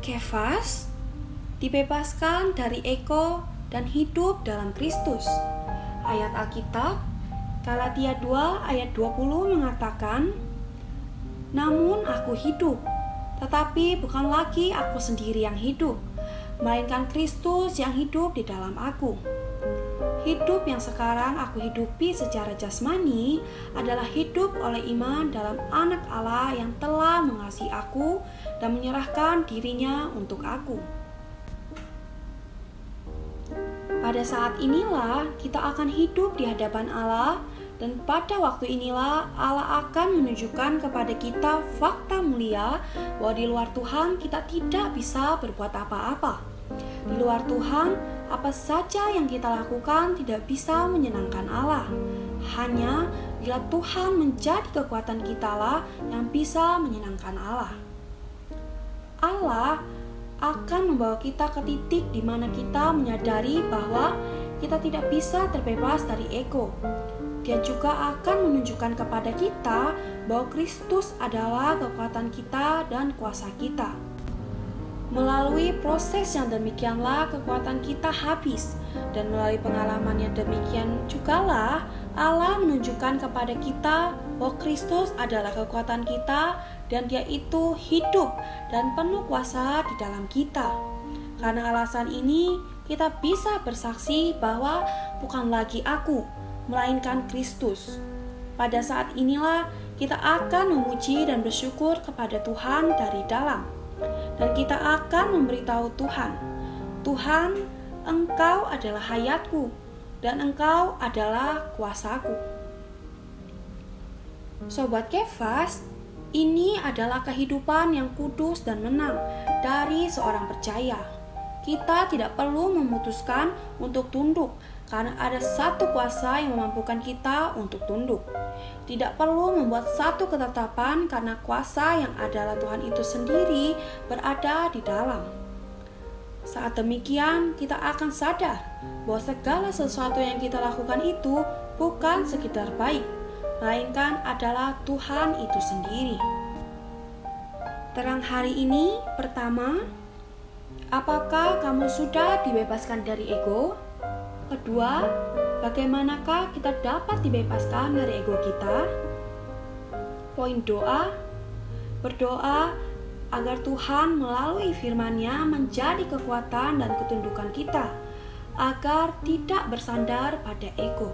Kefas dibebaskan dari ego dan hidup dalam Kristus. Ayat Alkitab Galatia 2 ayat 20 mengatakan, Namun aku hidup, tetapi bukan lagi aku sendiri yang hidup, melainkan Kristus yang hidup di dalam aku. Hidup yang sekarang aku hidupi secara jasmani adalah hidup oleh iman dalam anak Allah yang telah mengasihi aku dan menyerahkan dirinya untuk aku. Pada saat inilah kita akan hidup di hadapan Allah dan pada waktu inilah Allah akan menunjukkan kepada kita fakta mulia bahwa di luar Tuhan kita tidak bisa berbuat apa-apa. Di luar Tuhan, apa saja yang kita lakukan tidak bisa menyenangkan Allah. Hanya bila Tuhan menjadi kekuatan kita lah yang bisa menyenangkan Allah. Allah akan membawa kita ke titik di mana kita menyadari bahwa kita tidak bisa terbebas dari ego. Dia juga akan menunjukkan kepada kita bahwa Kristus adalah kekuatan kita dan kuasa kita. Melalui proses yang demikianlah kekuatan kita habis dan melalui pengalaman yang demikian jugalah Allah menunjukkan kepada kita bahwa Kristus adalah kekuatan kita dan dia itu hidup dan penuh kuasa di dalam kita. Karena alasan ini kita bisa bersaksi bahwa bukan lagi aku, melainkan Kristus. Pada saat inilah kita akan memuji dan bersyukur kepada Tuhan dari dalam. Dan kita akan memberitahu Tuhan, Tuhan, Engkau adalah hayatku dan Engkau adalah kuasaku. Sobat Kefas, ini adalah kehidupan yang kudus dan menang dari seorang percaya. Kita tidak perlu memutuskan untuk tunduk, karena ada satu kuasa yang memampukan kita untuk tunduk. Tidak perlu membuat satu ketetapan karena kuasa yang adalah Tuhan itu sendiri berada di dalam. Saat demikian, kita akan sadar bahwa segala sesuatu yang kita lakukan itu bukan sekedar baik, melainkan adalah Tuhan itu sendiri. Terang hari ini, pertama, apakah kamu sudah dibebaskan dari ego? Kedua, bagaimanakah kita dapat dibebaskan dari ego kita? Poin doa, berdoa agar Tuhan melalui firman-Nya menjadi kekuatan dan ketundukan kita, agar tidak bersandar pada ego.